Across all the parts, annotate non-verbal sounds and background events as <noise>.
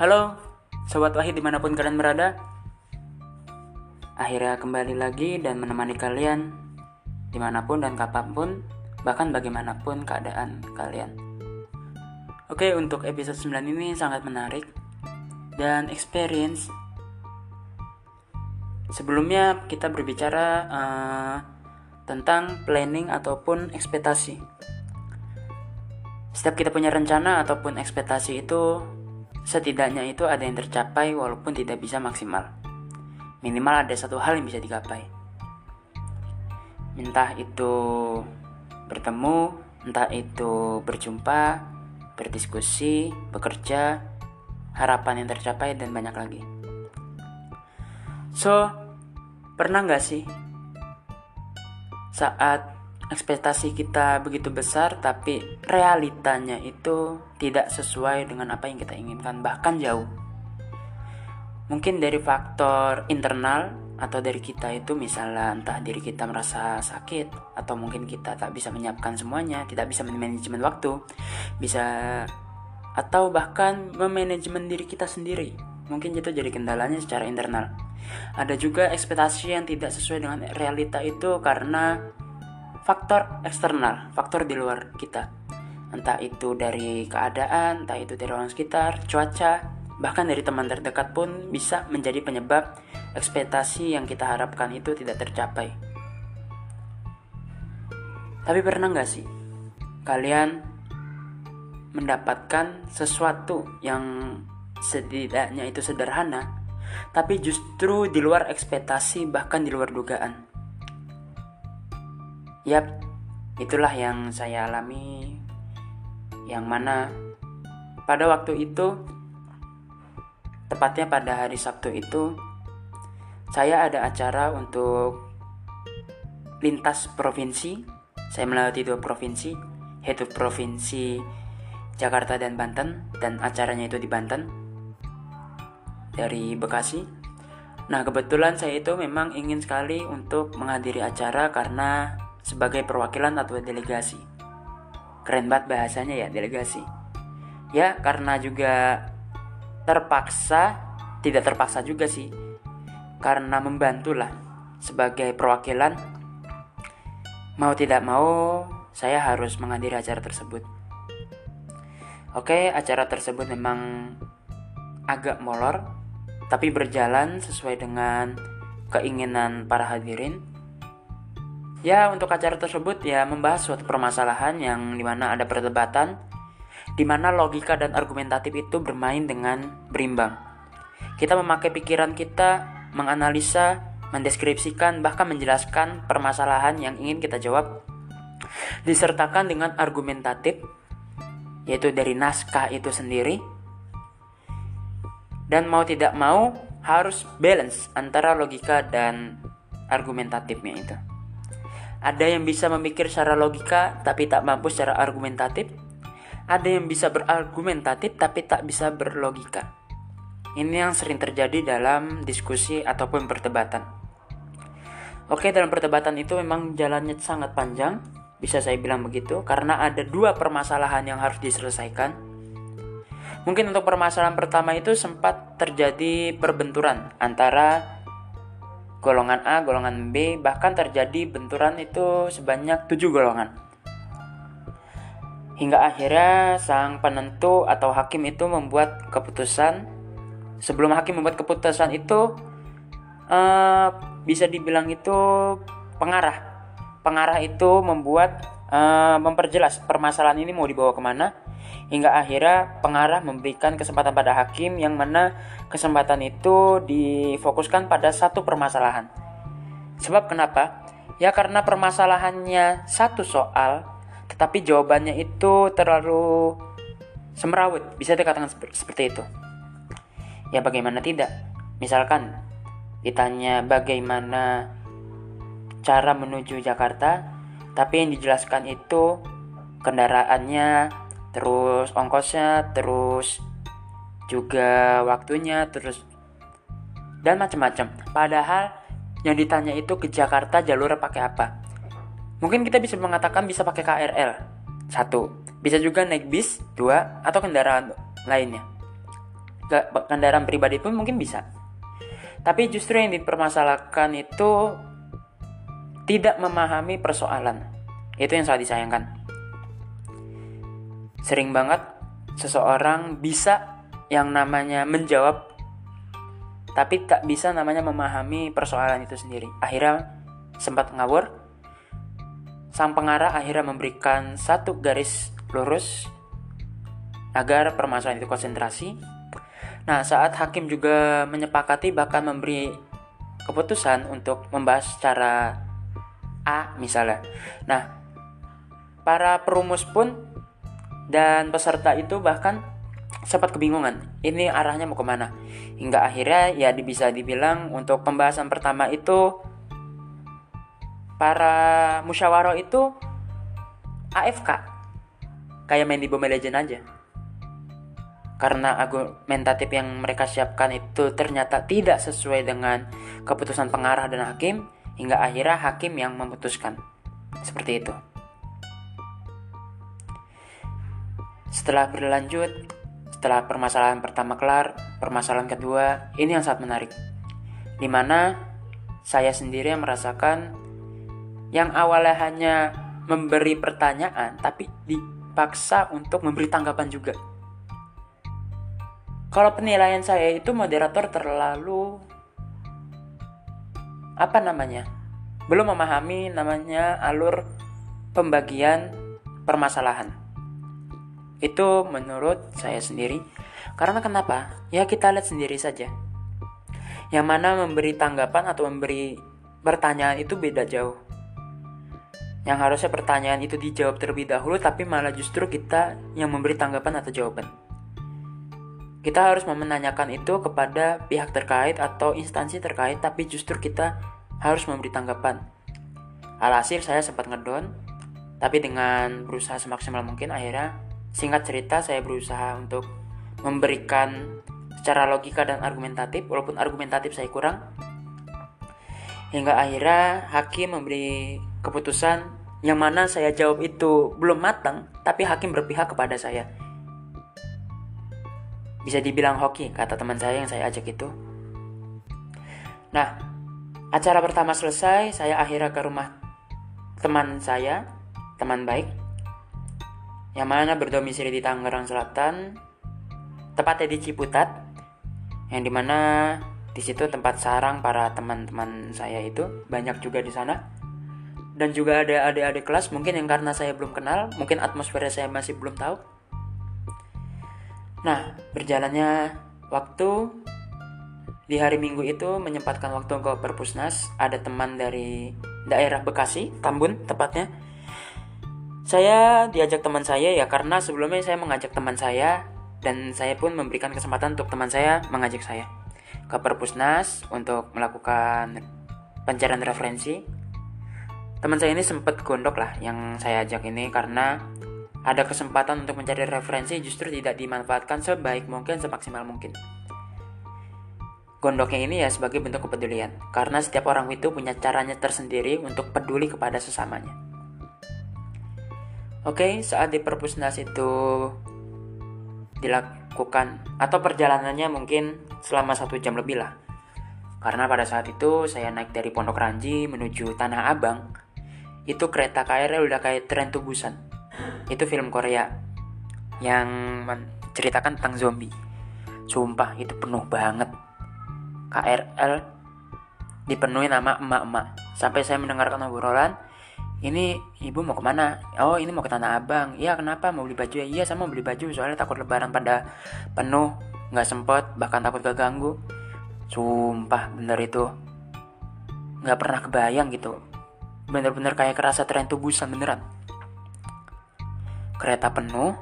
Halo, Sobat Wahid di mana pun kalian berada. Akhirnya kembali lagi dan menemani kalian Di mana pun dan kapan pun Bahkan bagaimanapun keadaan kalian. Oke, untuk episode 9 ini sangat menarik Dan experience. Sebelumnya kita berbicara uh, Tentang planning ataupun ekspektasi. Setiap kita punya rencana ataupun ekspektasi itu Setidaknya itu ada yang tercapai walaupun tidak bisa maksimal. Minimal ada satu hal yang bisa digapai. Entah itu bertemu, entah itu berjumpa, berdiskusi, bekerja, harapan yang tercapai, dan banyak lagi. So, pernah nggak sih saat ekspektasi kita begitu besar tapi realitanya itu tidak sesuai dengan apa yang kita inginkan bahkan jauh. Mungkin dari faktor internal atau dari kita itu misalnya entah diri kita merasa sakit atau mungkin kita tak bisa menyiapkan semuanya tidak bisa manajemen waktu bisa atau bahkan memanajemen diri kita sendiri. Mungkin itu jadi kendalanya secara internal. Ada juga ekspektasi yang tidak sesuai dengan realita itu karena faktor eksternal, faktor di luar kita. Entah itu dari keadaan, entah itu dari orang sekitar, cuaca, bahkan dari teman terdekat pun bisa menjadi penyebab ekspektasi yang kita harapkan itu tidak tercapai. Tapi pernah nggak sih kalian mendapatkan sesuatu yang setidaknya itu sederhana, tapi justru di luar ekspektasi bahkan di luar dugaan? Yap, itulah yang saya alami yang mana pada waktu itu tepatnya pada hari Sabtu itu saya ada acara untuk lintas provinsi. Saya melewati dua provinsi, yaitu provinsi Jakarta dan Banten dan acaranya itu di Banten dari Bekasi. Nah, kebetulan saya itu memang ingin sekali untuk menghadiri acara karena sebagai perwakilan atau delegasi. Keren banget bahasanya ya, delegasi. Ya, karena juga terpaksa, tidak terpaksa juga sih. Karena membantulah sebagai perwakilan mau tidak mau saya harus menghadiri acara tersebut. Oke, acara tersebut memang agak molor, tapi berjalan sesuai dengan keinginan para hadirin. Ya, untuk acara tersebut ya membahas suatu permasalahan yang di mana ada perdebatan, di mana logika dan argumentatif itu bermain dengan berimbang. Kita memakai pikiran kita, menganalisa, mendeskripsikan, bahkan menjelaskan permasalahan yang ingin kita jawab, disertakan dengan argumentatif, yaitu dari naskah itu sendiri, dan mau tidak mau harus balance antara logika dan argumentatifnya itu. Ada yang bisa memikir secara logika tapi tak mampu secara argumentatif. Ada yang bisa berargumentatif tapi tak bisa berlogika. Ini yang sering terjadi dalam diskusi ataupun perdebatan. Oke, dalam perdebatan itu memang jalannya sangat panjang, bisa saya bilang begitu, karena ada dua permasalahan yang harus diselesaikan. Mungkin untuk permasalahan pertama itu sempat terjadi perbenturan antara golongan A, golongan B, bahkan terjadi benturan itu sebanyak 7 golongan. Hingga akhirnya sang penentu atau hakim itu membuat keputusan. Sebelum hakim membuat keputusan itu uh, bisa dibilang itu pengarah. Pengarah itu membuat uh, memperjelas permasalahan ini mau dibawa ke mana hingga akhirnya pengarah memberikan kesempatan pada hakim yang mana kesempatan itu difokuskan pada satu permasalahan. Sebab kenapa? Ya karena permasalahannya satu soal, tetapi jawabannya itu terlalu semerawut, bisa dikatakan seperti itu. Ya bagaimana tidak? Misalkan ditanya bagaimana cara menuju Jakarta, tapi yang dijelaskan itu kendaraannya terus ongkosnya, terus juga waktunya, terus dan macam-macam. Padahal yang ditanya itu ke Jakarta jalur pakai apa? Mungkin kita bisa mengatakan bisa pakai KRL. Satu, bisa juga naik bis, dua, atau kendaraan lainnya. kendaraan pribadi pun mungkin bisa tapi justru yang dipermasalahkan itu tidak memahami persoalan itu yang sangat disayangkan sering banget seseorang bisa yang namanya menjawab tapi tak bisa namanya memahami persoalan itu sendiri akhirnya sempat ngawur sang pengarah akhirnya memberikan satu garis lurus agar permasalahan itu konsentrasi. Nah, saat hakim juga menyepakati bahkan memberi keputusan untuk membahas secara A misalnya. Nah, para perumus pun dan peserta itu bahkan sempat kebingungan. Ini arahnya mau ke mana? Hingga akhirnya ya bisa dibilang untuk pembahasan pertama itu para musyawarah itu AFK kayak main di Mobile Legend aja karena argumentatif yang mereka siapkan itu ternyata tidak sesuai dengan keputusan pengarah dan hakim hingga akhirnya hakim yang memutuskan seperti itu setelah berlanjut setelah permasalahan pertama kelar permasalahan kedua ini yang sangat menarik di mana saya sendiri yang merasakan yang awalnya hanya memberi pertanyaan tapi dipaksa untuk memberi tanggapan juga kalau penilaian saya itu moderator terlalu apa namanya? Belum memahami namanya alur pembagian permasalahan. Itu menurut saya sendiri. Karena kenapa? Ya kita lihat sendiri saja. Yang mana memberi tanggapan atau memberi pertanyaan itu beda jauh. Yang harusnya pertanyaan itu dijawab terlebih dahulu tapi malah justru kita yang memberi tanggapan atau jawaban. Kita harus menanyakan itu kepada pihak terkait atau instansi terkait, tapi justru kita harus memberi tanggapan. Alhasil saya sempat ngedon, tapi dengan berusaha semaksimal mungkin akhirnya singkat cerita saya berusaha untuk memberikan secara logika dan argumentatif, walaupun argumentatif saya kurang. Hingga akhirnya hakim memberi keputusan yang mana saya jawab itu belum matang, tapi hakim berpihak kepada saya bisa dibilang hoki, kata teman saya yang saya ajak itu. Nah, acara pertama selesai, saya akhirnya ke rumah teman saya, teman baik, yang mana berdomisili di Tangerang Selatan, tepatnya di Ciputat, yang di mana di situ tempat sarang para teman-teman saya itu banyak juga di sana. Dan juga ada adik-adik kelas mungkin yang karena saya belum kenal, mungkin atmosfernya saya masih belum tahu Nah, berjalannya waktu di hari Minggu itu menyempatkan waktu ke perpusnas. Ada teman dari daerah Bekasi, Tambun tepatnya. Saya diajak teman saya ya karena sebelumnya saya mengajak teman saya dan saya pun memberikan kesempatan untuk teman saya mengajak saya ke perpusnas untuk melakukan pencarian referensi. Teman saya ini sempat gondok lah yang saya ajak ini karena ada kesempatan untuk mencari referensi justru tidak dimanfaatkan sebaik mungkin semaksimal mungkin. Gondoknya ini ya sebagai bentuk kepedulian, karena setiap orang itu punya caranya tersendiri untuk peduli kepada sesamanya. Oke, saat di perpusnas itu dilakukan atau perjalanannya mungkin selama satu jam lebih lah. Karena pada saat itu saya naik dari Pondok Ranji menuju Tanah Abang, itu kereta KRL udah kayak tren tubusan. Itu film Korea yang menceritakan tentang zombie. Sumpah itu penuh banget. KRL dipenuhi nama emak-emak. Sampai saya mendengarkan obrolan ini ibu mau ke mana? Oh ini mau ke tanah abang. Iya kenapa? Mau beli baju? Ya iya sama beli baju soalnya takut lebaran pada penuh nggak sempet bahkan takut keganggu. Sumpah bener itu. Nggak pernah kebayang gitu. Bener-bener kayak kerasa tren tubusan beneran. Kereta penuh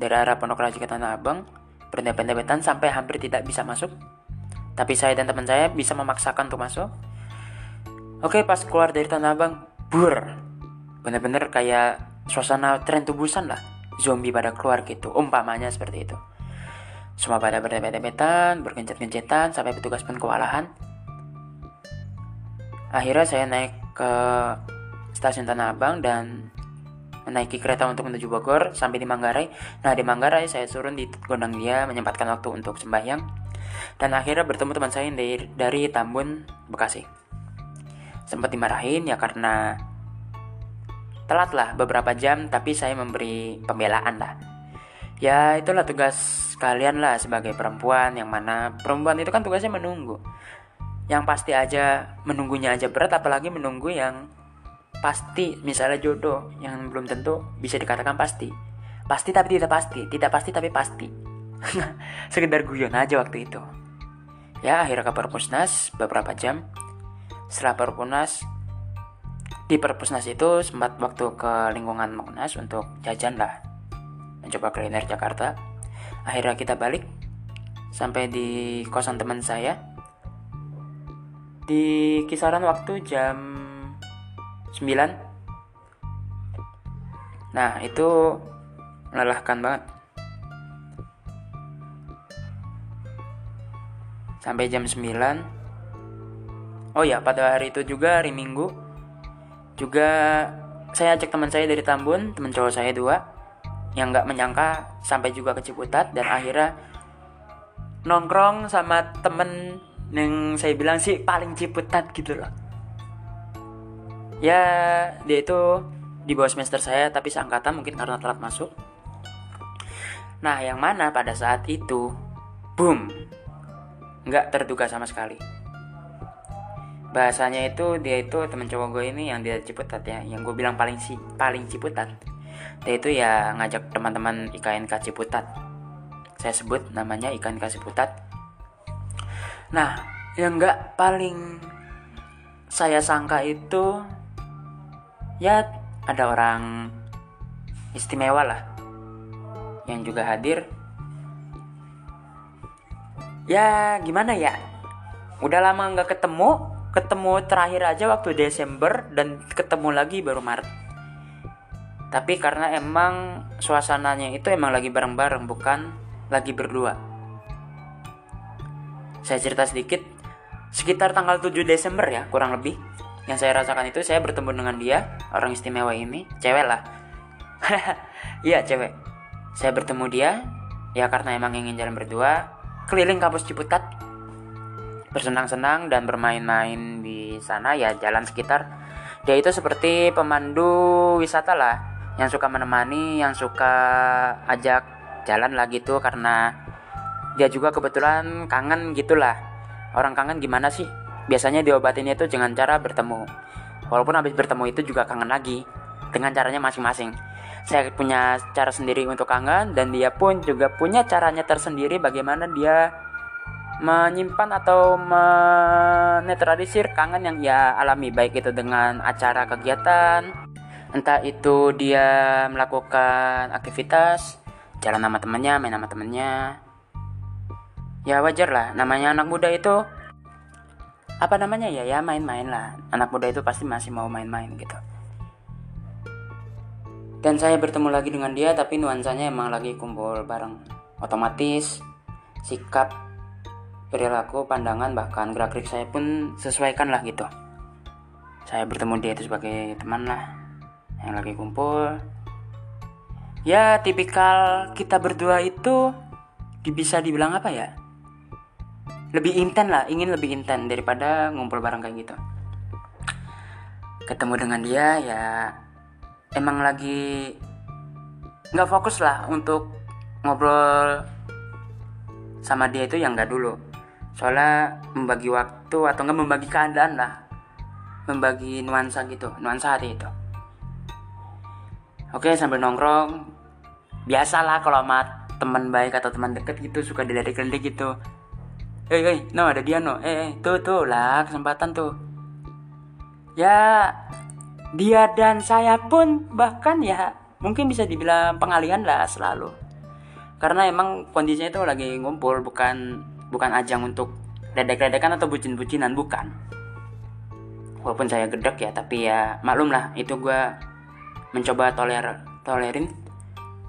dari arah Pondok Raji ke Tanah Abang, berdempet-dempetan sampai hampir tidak bisa masuk. Tapi saya dan teman saya bisa memaksakan untuk masuk. Oke, pas keluar dari Tanah Abang, bur. Bener-bener kayak suasana tren tubusan lah. Zombie pada keluar gitu, umpamanya seperti itu. Semua pada berdempet-dempetan, bergencet-gencetan, sampai petugas pun kewalahan. Akhirnya saya naik ke stasiun Tanah Abang dan menaiki kereta untuk menuju Bogor sampai di Manggarai. Nah di Manggarai saya turun di gondang dia menyempatkan waktu untuk sembahyang dan akhirnya bertemu teman saya dari, dari Tambun Bekasi. Sempat dimarahin ya karena telat lah beberapa jam tapi saya memberi pembelaan lah. Ya itulah tugas kalian lah sebagai perempuan yang mana perempuan itu kan tugasnya menunggu. Yang pasti aja menunggunya aja berat apalagi menunggu yang pasti misalnya jodoh yang belum tentu bisa dikatakan pasti pasti tapi tidak pasti tidak pasti tapi pasti <laughs> sekedar guyon aja waktu itu ya akhirnya ke perpusnas beberapa jam setelah perpusnas di perpusnas itu sempat waktu ke lingkungan Monas untuk jajan lah. Mencoba kuliner Jakarta. Akhirnya kita balik sampai di kosan teman saya. Di kisaran waktu jam 9 Nah itu melelahkan banget. Sampai jam 9 Oh ya pada hari itu juga hari Minggu Juga saya ajak teman saya dari Tambun Teman cowok saya dua Yang nggak menyangka sampai juga ke Ciputat Dan akhirnya nongkrong sama temen yang saya bilang sih paling Ciputat gitu loh. Ya dia itu di bawah semester saya tapi seangkatan mungkin karena telat masuk. Nah yang mana pada saat itu boom nggak terduga sama sekali bahasanya itu dia itu temen cowok gue ini yang dia ciputat ya yang gue bilang paling si paling ciputat. Dia itu ya ngajak teman-teman IKNK Ciputat. Saya sebut namanya IKNK Ciputat. Nah yang nggak paling saya sangka itu ya ada orang istimewa lah yang juga hadir. Ya gimana ya? Udah lama nggak ketemu ketemu terakhir aja waktu Desember dan ketemu lagi baru Maret. Tapi karena emang suasananya itu emang lagi bareng-bareng bukan lagi berdua. Saya cerita sedikit. Sekitar tanggal 7 Desember ya kurang lebih yang saya rasakan itu saya bertemu dengan dia orang istimewa ini cewek lah. <laughs> Iya cewek. Saya bertemu dia ya karena emang ingin jalan berdua keliling kampus Ciputat bersenang-senang dan bermain-main di sana ya jalan sekitar dia itu seperti pemandu wisata lah yang suka menemani yang suka ajak jalan lah gitu karena dia juga kebetulan kangen gitulah orang kangen gimana sih biasanya diobatinnya itu dengan cara bertemu. Walaupun habis bertemu itu juga kangen lagi dengan caranya masing-masing. Saya punya cara sendiri untuk kangen dan dia pun juga punya caranya tersendiri bagaimana dia menyimpan atau menetralisir kangen yang ia alami baik itu dengan acara kegiatan entah itu dia melakukan aktivitas jalan sama temennya main sama temennya ya wajar lah. Namanya anak muda itu apa namanya ya? Ya main-main lah. Anak muda itu pasti masih mau main-main gitu. Dan saya bertemu lagi dengan dia tapi nuansanya emang lagi kumpul bareng. Otomatis sikap perilaku pandangan bahkan gerak gerik saya pun sesuaikan lah gitu. Saya bertemu dia itu sebagai teman lah yang lagi kumpul. Ya tipikal kita berdua itu bisa dibilang apa ya? Lebih inten lah ingin lebih inten daripada ngumpul bareng kayak gitu. Ketemu dengan dia ya emang lagi nggak fokus lah untuk ngobrol sama dia itu yang nggak dulu soalnya membagi waktu atau nggak membagi keadaan lah. Membagi nuansa gitu nuansa hati itu. Oke sambil nongkrong. Biasalah kalau sama teman baik atau teman deket gitu suka dilirik-lirik gitu. Eh eh no ada dia no. Eh, eh tuh tuh lah kesempatan tuh. Ya dia dan saya pun bahkan ya mungkin bisa dibilang pengalihan lah selalu. Karena emang kondisinya itu lagi ngumpul bukan bukan ajang untuk ledek-ledekan atau bucin-bucinan bukan. Walaupun saya gedek ya tapi ya maklum lah itu gue mencoba toler tolerin.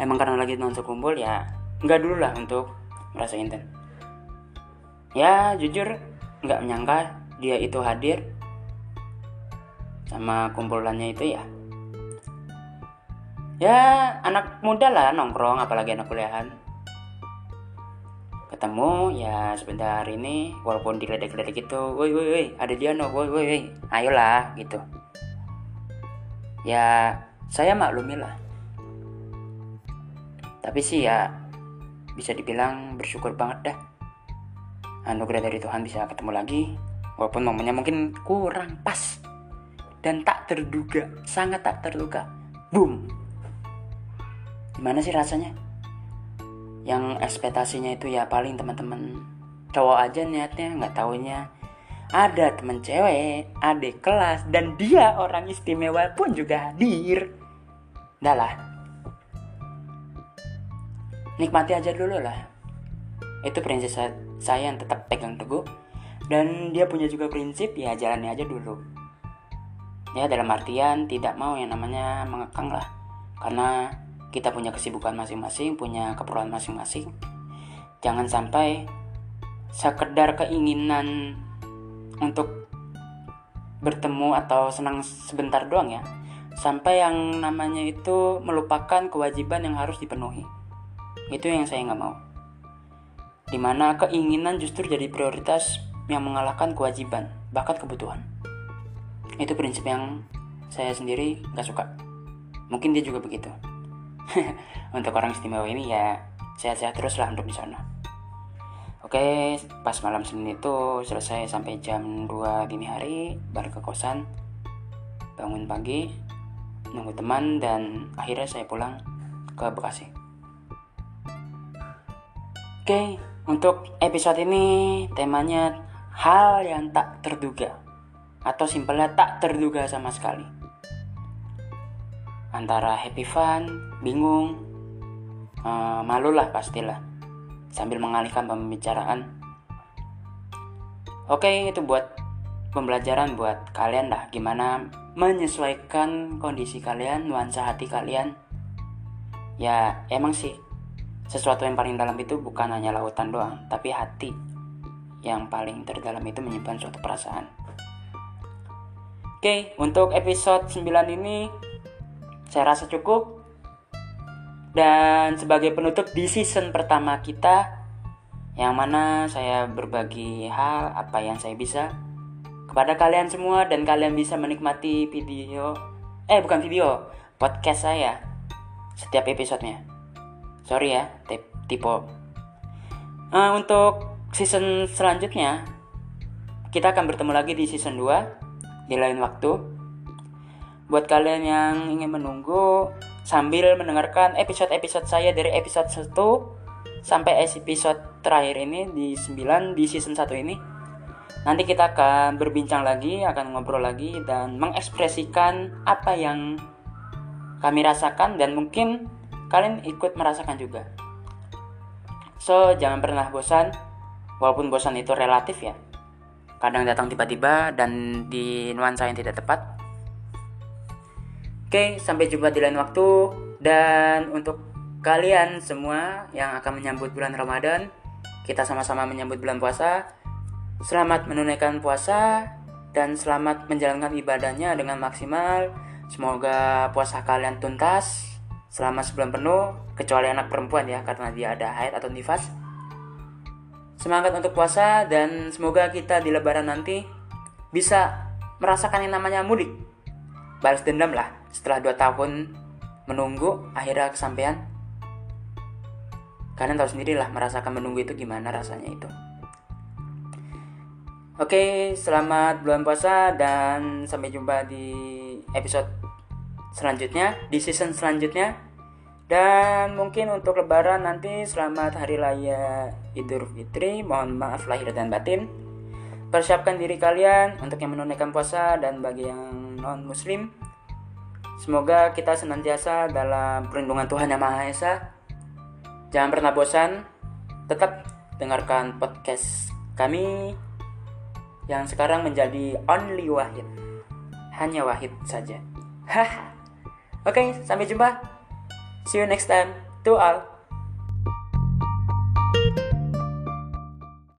Emang karena lagi nonton kumpul ya nggak dulu lah untuk merasa intent ya jujur nggak menyangka dia itu hadir sama kumpulannya itu ya. Ya anak muda lah nongkrong apalagi anak kuliahan ketemu ya sebentar ini walaupun diledek-ledek gitu woi woi woi ada dia no woi woi woi ayolah gitu. Ya saya maklumi lah. Tapi sih ya bisa dibilang bersyukur banget dah. Anugerah dari Tuhan bisa ketemu lagi walaupun momennya mungkin kurang pas. Dan tak terduga sangat tak terduga boom. Gimana sih rasanya yang ekspektasinya itu ya paling teman-teman. Cowok aja niatnya nggak taunya. Ada temen cewek adik kelas dan dia orang istimewa pun juga hadir. Dah lah. Nikmati aja dulu lah. Itu prinsip saya yang tetap pegang teguh. Dan dia punya juga prinsip ya jalani aja dulu. Ya dalam artian tidak mau yang namanya mengekang lah. Karena kita punya kesibukan masing-masing, punya keperluan masing-masing. Jangan sampai sekedar keinginan untuk bertemu atau senang sebentar doang ya. Sampai yang namanya itu melupakan kewajiban yang harus dipenuhi. Itu yang saya nggak mau. Di mana keinginan justru jadi prioritas yang mengalahkan kewajiban, bahkan kebutuhan. Itu prinsip yang saya sendiri nggak suka. Mungkin dia juga begitu. <laughs> untuk orang istimewa ini ya sehat-sehat terus lah untuk di sana Oke, pas malam Senin itu selesai sampai jam 2 dini hari, balik ke kosan, bangun pagi, nunggu teman, dan akhirnya saya pulang ke Bekasi. Oke, untuk episode ini temanya hal yang tak terduga, atau simpelnya tak terduga sama sekali antara happy fun, bingung, uh, malu lah pastilah, sambil mengalihkan pembicaraan. Oke, itu buat pembelajaran buat kalian lah, gimana menyesuaikan kondisi kalian, nuansa hati kalian. Ya, emang sih, sesuatu yang paling dalam itu bukan hanya lautan doang, tapi hati yang paling terdalam itu menyimpan suatu perasaan. Oke, untuk episode 9 ini saya rasa cukup. Dan sebagai penutup di season pertama kita yang mana saya berbagi hal apa yang saya bisa kepada kalian semua dan kalian bisa menikmati video eh bukan video podcast saya setiap episodenya. Sorry ya tipe. Uh, untuk season selanjutnya kita akan bertemu lagi di season 2 di lain waktu Buat kalian yang ingin menunggu sambil mendengarkan episode-episode saya dari episode 1 sampai episode terakhir ini di 9 di season 1 ini. Nanti kita akan berbincang lagi, akan ngobrol lagi dan mengekspresikan apa yang kami rasakan dan mungkin kalian ikut merasakan juga. So, jangan pernah bosan, walaupun bosan itu relatif ya. Kadang datang tiba-tiba dan di nuansa yang tidak tepat. Oke, sampai jumpa di lain waktu. Dan untuk kalian semua yang akan menyambut bulan Ramadan, kita sama-sama menyambut bulan puasa. Selamat menunaikan puasa dan selamat menjalankan ibadahnya dengan maksimal. Semoga puasa kalian tuntas selama sebulan penuh, kecuali anak perempuan ya, karena dia ada haid atau nifas. Semangat untuk puasa dan semoga kita di lebaran nanti bisa merasakan yang namanya mudik. Balas dendam lah setelah 2 tahun menunggu akhirnya kesampaian kalian tahu sendiri lah merasakan menunggu itu gimana rasanya itu Oke, selamat bulan puasa dan sampai jumpa di episode selanjutnya, di season selanjutnya. Dan mungkin untuk lebaran nanti selamat hari raya Idul Fitri. Mohon maaf lahir dan batin. Persiapkan diri kalian untuk yang menunaikan puasa dan bagi yang non muslim Semoga kita senantiasa dalam perlindungan Tuhan Yang Maha Esa. Jangan pernah bosan, tetap dengarkan podcast kami yang sekarang menjadi only wahid. Hanya wahid saja. <laughs> Oke, sampai jumpa. See you next time. To all.